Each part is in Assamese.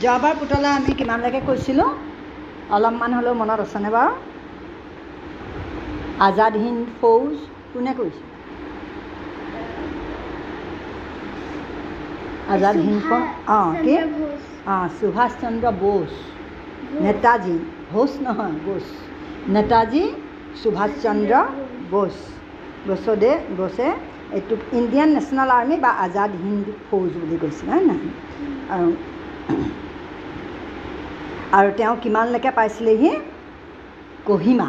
যোৱাবাৰ পুতলা আমি কিমানলৈকে কৈছিলোঁ? অলপমান হ'লেও মনত আছেনে বাৰু? আজাদ হিন্দ ফৌজ কোনে কৈছিল আজাদ হিন্দ ফৌজ? অঁ কি? অঁ সুভাষ চন্দ্ৰ বোস। নেতাজী। ঘোষ নহয় বোস। নেতাজী সুভাষ চন্দ্ৰ বোস। বোসদে বোসে এইটোক ইণ্ডিয়ান নেশ্যনেল আৰ্মি বা আজাদ হিন্দ ফৌজ বুলি কৈছিল হয় নাই আৰু আৰু তেওঁ কিমানলৈকে পাইছিলেহি? কহিমা।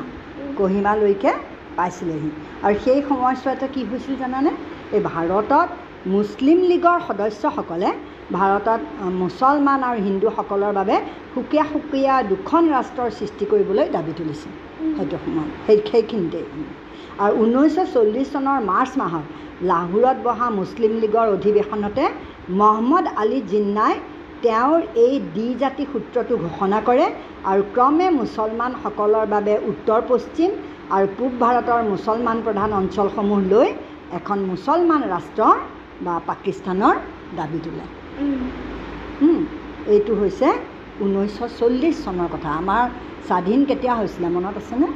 কহিমালৈকে পাইছিলেহি। আৰু সেই সময়ছোৱাতে কি হৈছিল জানানে? এই ভাৰতত মুছলিম লীগৰ সদস্যসকলে ভাৰতত মুছলমান আৰু হিন্দুসকলৰ বাবে সুকীয়া সুকীয়া দুখন ৰাষ্ট্ৰৰ সৃষ্টি কৰিবলৈ দাবী তুলিছিল সেইটো সময়ত। সেই সেইখিনিতে আৰু ঊনৈছশ চল্লিছ চনৰ মাৰ্চ মাহত লাহোৰত বহা মুছলিম লীগৰ অধিৱেশনতে মহম্মদ আলী জিন্নাই তেওঁৰ এই দ্বিজাতি সূত্ৰটো ঘোষণা কৰে আৰু ক্ৰমে মুছলমানসকলৰ বাবে উত্তৰ পশ্চিম আৰু পূব ভাৰতৰ মুছলমান প্ৰধান অঞ্চলসমূহ লৈ এখন মুছলমান ৰাষ্ট্ৰ বা পাকিস্তানৰ দাবী তোলে। এইটো হৈছে ঊনৈছশ চল্লিছ চনৰ কথা। আমাৰ স্বাধীন কেতিয়া হৈছিলে মনত আছেনে?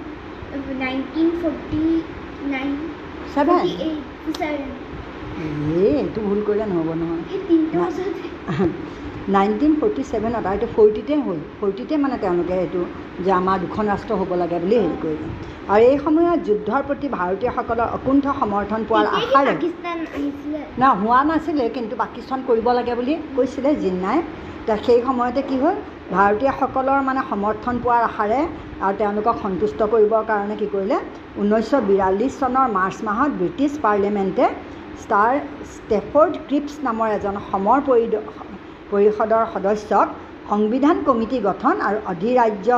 এইটো ভুল কৰিলে নহ'ব নহয়। নাইনটিন ফৰ্টি ছেভেনত আৰু এইটো ফৰ্টিতে হ'ল। ফৰ্টিতে মানে তেওঁলোকে এইটো যে আমাৰ দুখন ৰাষ্ট্ৰ হ'ব লাগে বুলি হেৰি কৰিলে। আৰু এই সময়ত যুদ্ধৰ প্ৰতি ভাৰতীয়সকলৰ অকুণ্ঠ সমৰ্থন পোৱাৰ আশাৰে না হোৱা নাছিলে কিন্তু পাকিস্তান কৰিব লাগে বুলি কৈছিলে জিন্নাই। সেই সময়তে কি হ'ল? ভাৰতীয়সকলৰ মানে সমৰ্থন পোৱাৰ আশাৰে আৰু তেওঁলোকক সন্তুষ্ট কৰিবৰ কাৰণে কি কৰিলে? ঊনৈছশ বিৰাল্লিছ চনৰ মাৰ্চ মাহত ব্ৰিটিছ পাৰ্লিয়ামেণ্টে ষ্টাৰ ষ্টেফৰ্ড ক্ৰিপছ নামৰ এজন সমৰ পৰিদ পৰিষদৰ সদস্যক সংবিধান কমিটি গঠন আৰু অধিৰাজ্য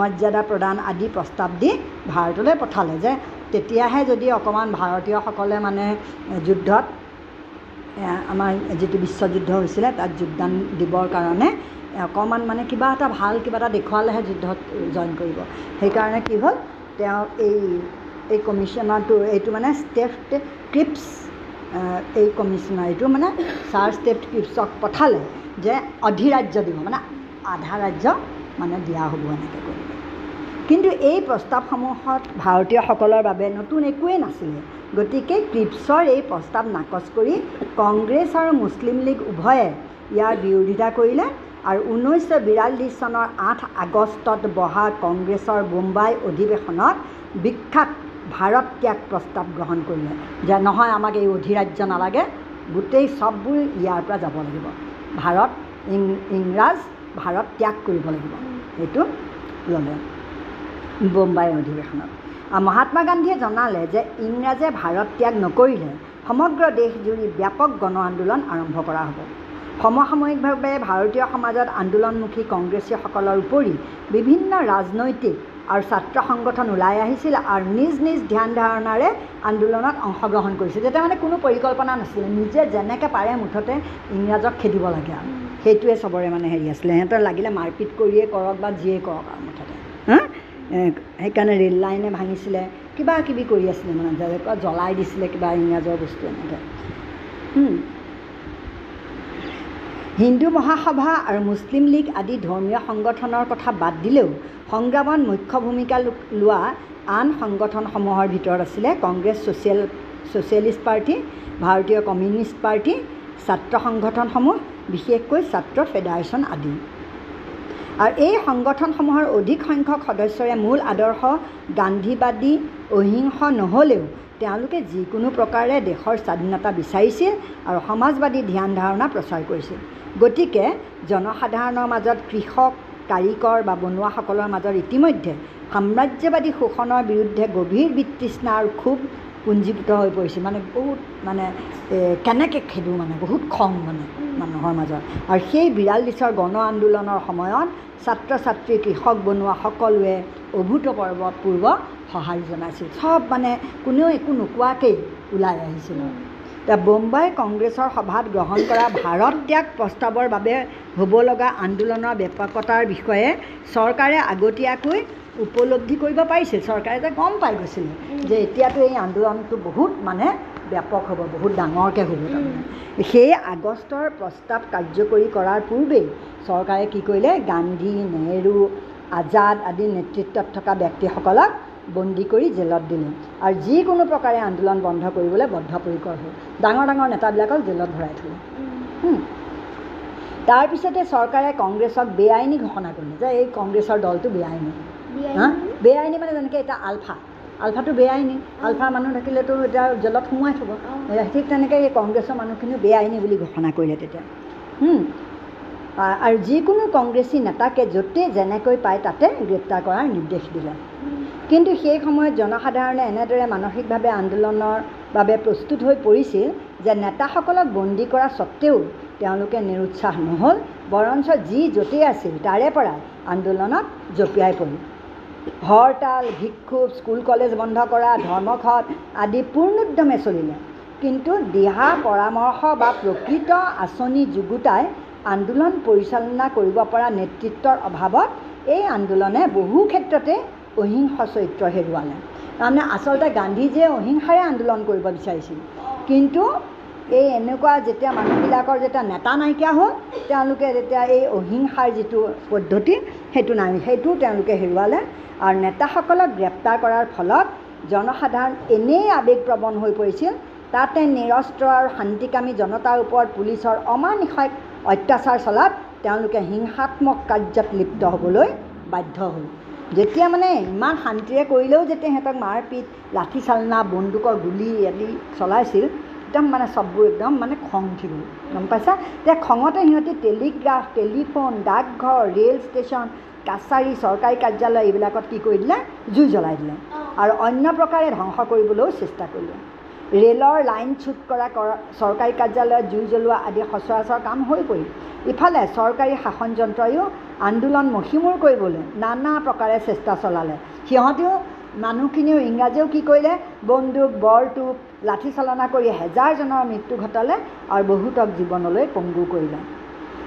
মৰ্যাদা প্ৰদান আদি প্ৰস্তাৱ দি ভাৰতলৈ পঠালে যে তেতিয়াহে যদি অকণমান ভাৰতীয়সকলে মানে যুদ্ধত আমাৰ যিটো বিশ্বযুদ্ধ হৈছিলে তাত যোগদান দিবৰ কাৰণে অকণমান মানে কিবা এটা ভাল কিবা এটা দেখুৱালেহে যুদ্ধত জইন কৰিব। সেইকাৰণে কি হ'ল তেওঁ এই এই কমিশ্যনাৰটো এইটো মানে ষ্টেফ ক্ৰিপছ এই কমিশ্যনাৰ এইটো মানে ছাৰ ষ্টেফ ক্ৰিপছক পঠালে। যে অধিৰাজ্য দিব মানে আধা ৰাজ্য মানে দিয়া হ'ব এনেকৈ কৰি কিন্তু এই প্ৰস্তাৱসমূহত ভাৰতীয়সকলৰ বাবে নতুন একোৱেই নাছিলে। গতিকে ক্ৰিপছৰ এই প্ৰস্তাৱ নাকচ কৰি কংগ্ৰেছ আৰু মুছলিম লীগ উভয়ে ইয়াৰ বিৰোধিতা কৰিলে আৰু ঊনৈছশ বিৰাল্লিছ চনৰ আঠ আগষ্টত বহা কংগ্ৰেছৰ বোম্বাই অধিৱেশনত বিখ্যাত ভাৰত ত্যাগ প্ৰস্তাৱ গ্ৰহণ কৰিলে। যে নহয় আমাক এই অধিৰাজ্য নালাগে গোটেই চববোৰ ইয়াৰ পৰা যাব লাগিব। ভাৰত ইংৰাজ ভাৰত ত্যাগ কৰিব লাগিব। সেইটো ল'লে বোম্বাই অধিৱেশনত। মহাত্মা গান্ধীয়ে জনালে যে ইংৰাজে ভাৰত ত্যাগ নকৰিলে সমগ্ৰ দেশজুৰি ব্যাপক গণ আন্দোলন আৰম্ভ কৰা হ'ব। সমসাময়িকভাৱে ভাৰতীয় সমাজত আন্দোলনমুখী কংগ্ৰেছীসকলৰ উপৰি বিভিন্ন ৰাজনৈতিক আৰু ছাত্ৰ সংগঠন ওলাই আহিছিল আৰু নিজ নিজ ধ্যান ধাৰণাৰে আন্দোলনত অংশগ্ৰহণ কৰিছিল। তেতিয়া মানে কোনো পৰিকল্পনা নাছিলে। নিজে যেনেকৈ পাৰে মুঠতে ইংৰাজক খেদিব লাগে আৰু। সেইটোৱে চবৰে মানে হেৰি আছিলে। সিহঁতৰ লাগিলে মাৰপিট কৰিয়ে কৰক বা যিয়ে কৰক আৰু মুঠতে। সেইকাৰণে ৰে'ল লাইনে ভাঙিছিলে। কিবা কিবি কৰি আছিলে মানে। জ্বলাই দিছিলে কিবা ইংৰাজৰ বস্তু এনেকৈ। হিন্দু মহাসভা আৰু মুছলিম লীগ আদি ধৰ্মীয় সংগঠনৰ কথা বাদ দিলেও সংগ্ৰামত মুখ্য ভূমিকা লোৱা আন সংগঠনসমূহৰ ভিতৰত আছিলে কংগ্ৰেছ ছ'চিয়েল ছ'চিয়েলিষ্ট পাৰ্টি ভাৰতীয় কমিউনিষ্ট পাৰ্টি ছাত্ৰ সংগঠনসমূহ বিশেষকৈ ছাত্ৰ ফেডাৰেশ্যন আদি। আৰু এই সংগঠনসমূহৰ অধিক সংখ্যক সদস্যৰে মূল আদৰ্শ গান্ধীবাদী অহিংস নহ'লেও তেওঁলোকে যিকোনো প্ৰকাৰে দেশৰ স্বাধীনতা বিচাৰিছিল আৰু সমাজবাদী ধ্যান ধাৰণা প্ৰচাৰ কৰিছিল গতিকে জনসাধাৰণৰ মাজত কৃষক কাৰিকৰ বা বনুৱাসকলৰ মাজত ইতিমধ্যে সাম্ৰাজ্যবাদী শোষণৰ বিৰুদ্ধে গভীৰ বিতৃষ্ণা আৰু ক্ষোভ পুঞ্জীভূত হৈ পৰিছিল মানে বহুত মানে কেনেকৈ খেদোঁ মানে বহুত খং মানে মানুহৰ মাজত। আৰু সেই বিৰাল্লিছৰ গণ আন্দোলনৰ সময়ত ছাত্ৰ ছাত্ৰী কৃষক বনোৱা সকলোৱে অভূতপূৰ্ব পূৰ্ব সঁহাৰি জনাইছিল। চব মানে কোনেও একো নোকোৱাকেই ওলাই আহিছিল। এতিয়া বোম্বাই কংগ্ৰেছৰ সভাত গ্ৰহণ কৰা ভাৰত ত্যাগ প্ৰস্তাৱৰ বাবে হ'ব লগা আন্দোলনৰ ব্যাপকতাৰ বিষয়ে চৰকাৰে আগতীয়াকৈ উপলব্ধি কৰিব পাৰিছিল। চৰকাৰে যে গম পাই গৈছিলে যে এতিয়াতো এই আন্দোলনটো বহুত মানে ব্যাপক হ'ব বহুত ডাঙৰকৈ হ'ব তাৰমানে। সেই আগষ্টৰ প্ৰস্তাৱ কাৰ্যকৰী কৰাৰ পূৰ্বেই চৰকাৰে কি কৰিলে? গান্ধী নেহৰু আজাদ আদি নেতৃত্বত থকা ব্যক্তিসকলক বন্দী কৰি জেলত দিলে। আৰু যিকোনো প্ৰকাৰে আন্দোলন বন্ধ কৰিবলৈ বদ্ধপৰিকৰ হ'ল ডাঙৰ ডাঙৰ নেতাবিলাকক জেলত ভৰাই থ'লে। তাৰপিছতে চৰকাৰে কংগ্ৰেছক বেআইনী ঘোষণা কৰিলে যে এই কংগ্ৰেছৰ দলটো বেআইনী। হা? বেআইনী মানে যেনেকৈ এতিয়া আলফা। আলফাটো বেআইনী। আলফা মানুহ থাকিলেতো এতিয়া জেলত সোমোৱাই থ'ব। ঠিক তেনেকৈ এই কংগ্ৰেছৰ মানুহখিনিও বেআইনী বুলি ঘোষণা কৰিলে তেতিয়া। আৰু যিকোনো কংগ্ৰেছী নেতাকে য'তেই যেনেকৈ পায় তাতে গ্ৰেপ্তাৰ কৰাৰ নিৰ্দেশ দিলে। কিন্তু সেই সময়ত জনসাধাৰণে এনেদৰে মানসিকভাৱে আন্দোলনৰ বাবে প্ৰস্তুত হৈ পৰিছিল যে নেতাসকলক বন্দী কৰা স্বত্তেও তেওঁলোকে নিৰুৎসাহ নহ'ল বৰঞ্চ যি য'তেই আছিল তাৰে পৰাই আন্দোলনত জঁপিয়াই পৰিল। হৰতাল বিক্ষোভ স্কুল কলেজ বন্ধ কৰা ধৰ্মঘট আদি পূৰ্ণোদ্যমে চলিলে। কিন্তু দিহা পৰামৰ্শ বা প্ৰকৃত আঁচনি যুগুতাই আন্দোলন পৰিচালনা কৰিব পৰা নেতৃত্বৰ অভাৱত এই আন্দোলনে বহু ক্ষেত্ৰতে অহিংস চৰিত্ৰ হেৰুৱালে তাৰমানে আচলতে গান্ধীজীয়ে অহিংসাৰে আন্দোলন কৰিব বিচাৰিছিল। কিন্তু এই এনেকুৱা যেতিয়া মানুহবিলাকৰ যেতিয়া নেতা নাইকিয়া হ'ল তেওঁলোকে যেতিয়া এই অহিংসাৰ যিটো পদ্ধতি সেইটো নাই সেইটোও তেওঁলোকে হেৰুৱালে। আৰু নেতাসকলক গ্ৰেপ্তাৰ কৰাৰ ফলত জনসাধাৰণ এনেই আৱেগপ্ৰৱণ হৈ পৰিছিল। তাতে নিৰস্ত্ৰ আৰু শান্তিকামী জনতাৰ ওপৰত পুলিচৰ অমানিশাক অত্যাচাৰ চলাত তেওঁলোকে হিংসাত্মক কাৰ্যত লিপ্ত হ'বলৈ বাধ্য হ'ল। যেতিয়া মানে ইমান শান্তিৰে কৰিলেও যেতিয়া সিহঁতক মাৰপিট লাঠি চালনা বন্দুকৰ গুলি আদি চলাইছিল একদম মানে চববোৰ একদম মানে খং উঠি গ'ল গম পাইছা? এতিয়া খঙতে সিহঁতি টেলিগ্ৰাফ টেলিফোন ডাকঘৰ ৰেল ষ্টেচন কাছাৰী চৰকাৰী কাৰ্যালয় এইবিলাকত কি কৰি দিলে? জুই জ্বলাই দিলে। আৰু অন্য প্ৰকাৰে ধ্বংস কৰিবলৈও চেষ্টা কৰিলে। ৰেলৰ লাইন ছুট কৰা কৰা চৰকাৰী কাৰ্যালয়ত জুই জ্বলোৱা আদি সচৰাচৰ কাম হৈ পৰিল। ইফালে চৰকাৰী শাসন যন্ত্ৰইও আন্দোলন মষিমূৰ কৰিবলৈ নানা প্ৰকাৰে চেষ্টা চলালে। সিহঁতেও মানুহখিনিও ইংৰাজীয়েও কি কৰিলে? বন্দুক বৰটোপ লাঠি চালনা কৰি হেজাৰজনৰ মৃত্যু ঘটালে আৰু বহুতক জীৱনলৈ পংগু কৰিলে।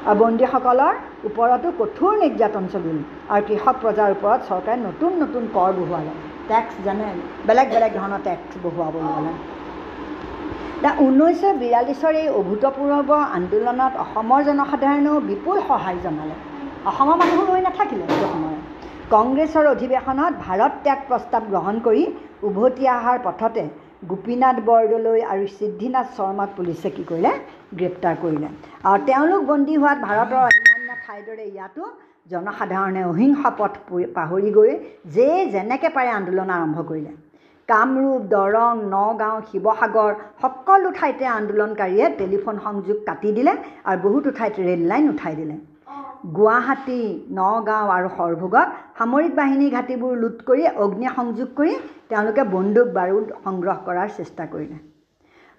আৰু বন্দীসকলৰ ওপৰতো কঠোৰ নিৰ্যাতন চলিল আৰু কৃষক প্ৰজাৰ ওপৰত চৰকাৰে নতুন নতুন কৰ বহুৱালে। টেক্স যেনে বেলেগ বেলেগ ধৰণৰ টেক্স বহুৱাবলৈ এতিয়া ঊনৈছশ বিৰাল্লিছৰ এই অভূতপূৰ্ব আন্দোলনত অসমৰ জনসাধাৰণেও বিপুল সহায় জনালে। অসমৰ মানুহো ৰৈ নাথাকিলে সেইটো সময়ত। কংগ্ৰেছৰ অধিৱেশনত ভাৰত ত্যাগ প্ৰস্তাৱ গ্ৰহণ কৰি উভতি অহাৰ পথতে গোপীনাথ বৰদলৈ আৰু সিদ্ধিনাথ শৰ্মাক পুলিচে কি কৰিলে? গ্ৰেপ্তাৰ কৰিলে। আৰু তেওঁলোক বন্দী হোৱাত ভাৰতৰ অন্যান্য ঠাইৰ দৰে ইয়াতো জনসাধাৰণে অহিংসা পথ পাহৰি গৈ যে যেনেকৈ পাৰে আন্দোলন আৰম্ভ কৰিলে। কামৰূপ দৰং নগাঁও শিৱসাগৰ সকলো ঠাইতে আন্দোলনকাৰীয়ে টেলিফোন সংযোগ কাটি দিলে আৰু বহুতো ঠাইত ৰেল লাইন উঠাই দিলে। গুৱাহাটী নগাঁও আৰু সৰভোগত সামৰিক বাহিনী ঘাটিবোৰ লুট কৰি অগ্নি সংযোগ কৰি তেওঁলোকে বন্দুক বাৰুদ সংগ্ৰহ কৰাৰ চেষ্টা কৰিলে।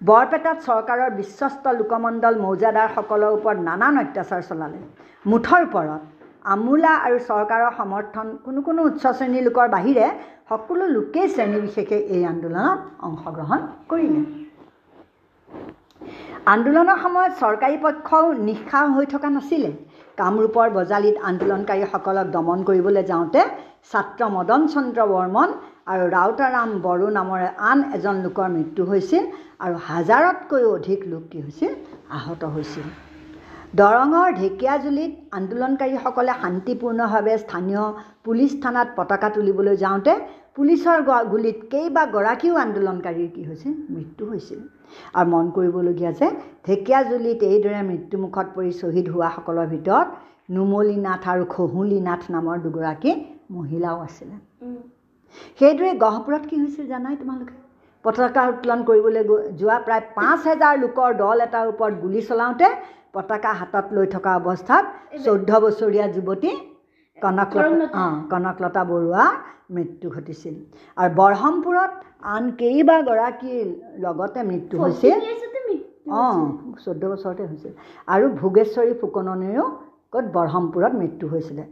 বৰপেটাত চৰকাৰৰ বিশ্বস্ত লোকমণ্ডল মৌজাদাৰসকলৰ ওপৰত নানান অত্যাচাৰ চলালে। মুঠৰ ওপৰত আমোলা আৰু চৰকাৰৰ সমৰ্থন কোনো কোনো উচ্চ শ্ৰেণীৰ লোকৰ বাহিৰে সকলো লোকেই শ্ৰেণী বিশেষে এই আন্দোলনত অংশগ্ৰহণ কৰিলে আন্দোলনৰ সময়ত চৰকাৰী পক্ষও নিঃসাহ হৈ থকা নাছিলে। কামৰূপৰ বজালিত আন্দোলনকাৰীসকলক দমন কৰিবলৈ যাওঁতে ছাত্ৰ মদন চন্দ্ৰ বৰ্মন আৰু ৰাউতাৰাম বড়ো নামৰে আন এজন লোকৰ মৃত্যু হৈছিল আৰু হাজাৰতকৈও অধিক লোক কি হৈছিল আহত হৈছিল। দৰঙৰ ঢেকীয়াজুলিত আন্দোলনকাৰীসকলে শান্তিপূৰ্ণভাৱে স্থানীয় পুলিচ থানাত পতাকা তুলিবলৈ যাওঁতে পুলিচৰ গুলীত কেইবাগৰাকীও আন্দোলনকাৰীৰ কি হৈছিল মৃত্যু হৈছিল। আৰু মন কৰিবলগীয়া যে ঢেকীয়াজুলিত এইদৰে মৃত্যুমুখত পৰি শ্বহীদ হোৱাসকলৰ ভিতৰত নুমলী নাথ আৰু খহুলি নাথ নামৰ দুগৰাকী মহিলাও আছিলে। সেইদৰে গহপুৰত কি হৈছিল জানাই তোমালোকে? পতাকা উত্তোলন কৰিবলৈ গৈ- যোৱা প্ৰায় পাঁচ হেজাৰ লোকৰ দল এটাৰ ওপৰত গুলী চলাওঁতে পতাকা হাতত লৈ থকা অৱস্থাত চৈধ্য বছৰীয়া যুৱতী কনকলতা। অঁ কনকলতা বৰুৱাৰ মৃত্যু ঘটিছিল। আৰু বৰহমপুৰত আন কেইবাগৰাকীৰ লগতে মৃত্যু হৈছিল। অঁ চৈধ্য বছৰতে হৈছিল। আৰু ভোগেশ্বৰী ফুকননীৰো ক'ত বৰহমপুৰত মৃত্যু হৈছিলে।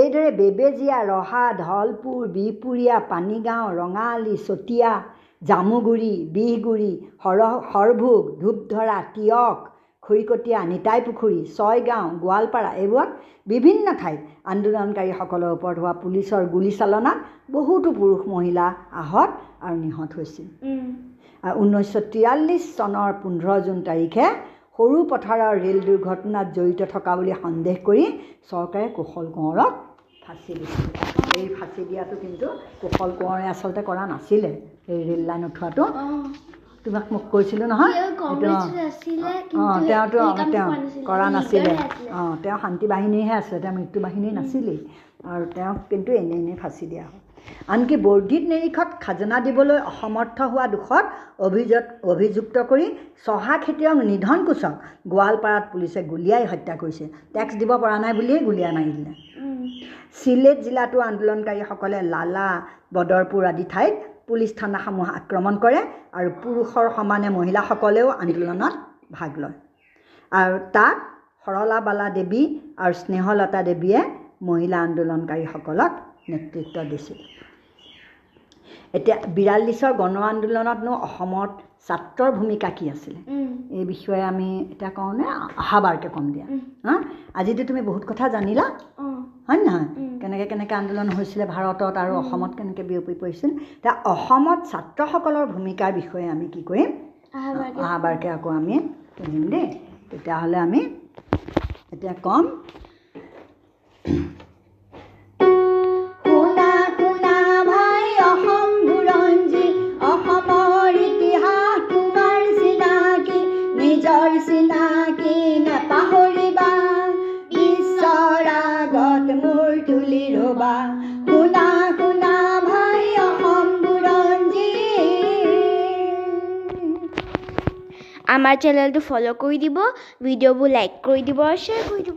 এইদৰে বেবেজীয়া ৰহা ধলপুৰ বিহপুৰীয়া পানীগাঁও ৰঙাআলি চতিয়া জামুগুৰি বিহগুৰি সৰ সৰভোগ ধূপধৰা তিয়ক খৰিকটীয়া নিতাই পুখুৰী ছয়গাঁও গোৱালপাৰা এইবোৰত বিভিন্ন ঠাইত আন্দোলনকাৰীসকলৰ ওপৰত হোৱা পুলিচৰ গুলীচালনাত বহুতো পুৰুষ মহিলা আহত আৰু নিহত হৈছিল। আৰু ঊনৈছশ তিয়াল্লিছ চনৰ পোন্ধৰ জুন তাৰিখে সৰু পথাৰৰ ৰেল দুৰ্ঘটনাত জড়িত থকা বুলি সন্দেহ কৰি চৰকাৰে কুশল কোঁৱৰক ফাঁচি দিছিল। এই ফাঁচি দিয়াটো কিন্তু কুশল কোঁৱৰে আচলতে কৰা নাছিলে। এই ৰেল লাইন উঠোৱাটো। তোমাক মোক কৈছিলোঁ নহয়। অঁ তেওঁতো তেওঁ কৰা নাছিলে। অঁ তেওঁ শান্তি বাহিনীহে আছিলে তেওঁ মৃত্যু বাহিনী নাছিলেই। আৰু তেওঁক কিন্তু এনেই এনেই ফাঁচি দিয়া হয় আনকি বৰ্ধিত নিৰিখত খাজনা দিবলৈ অসমৰ্থ হোৱা দোষত অভিযোগ অভিযুক্ত কৰি চহা খেতিয়ক নিধন কোচক গোৱালপাৰাত পুলিচে গুলীয়াই হত্যা কৰিছে। টেক্স দিব পৰা নাই বুলিয়েই গুলীয়াই মাৰি দিলে চিলেট জিলাতো আন্দোলনকাৰীসকলে লালা বদৰপুৰ আদি ঠাইত পুলিচ থানাসমূহ আক্ৰমণ কৰে আৰু পুৰুষৰ সমানে মহিলাসকলেও আন্দোলনত ভাগ লয়। আৰু তাত সৰলা বালা দেৱী আৰু স্নেহলতা দেৱীয়ে মহিলা আন্দোলনকাৰীসকলক নেতৃত্ব দিছিল। এতিয়া বিৰাল্লিছৰ গণ আন্দোলনতনো অসমত ছাত্ৰৰ ভূমিকা কি আছিলে? এই বিষয়ে আমি এতিয়া কওঁনে অহাবাৰকৈ ক'ম দিয়া। হা? আজিতো তুমি বহুত কথা জানিলা হয় নহয়। কেনেকৈ কেনেকৈ আন্দোলন হৈছিলে ভাৰতত আৰু অসমত কেনেকৈ বিয়পি পৰিছিল এতিয়া অসমত ছাত্ৰসকলৰ ভূমিকাৰ বিষয়ে আমি কি কৰিম? অহাবাৰকৈ আকৌ আমি পঢ়িম দেই। তেতিয়াহ'লে আমি এতিয়া ক'ম আমাৰ চেনেলটো ফ'ল' কৰি দিব ভিডিঅ'বোৰ লাইক কৰি দিব শ্বেয়াৰ কৰি দিব।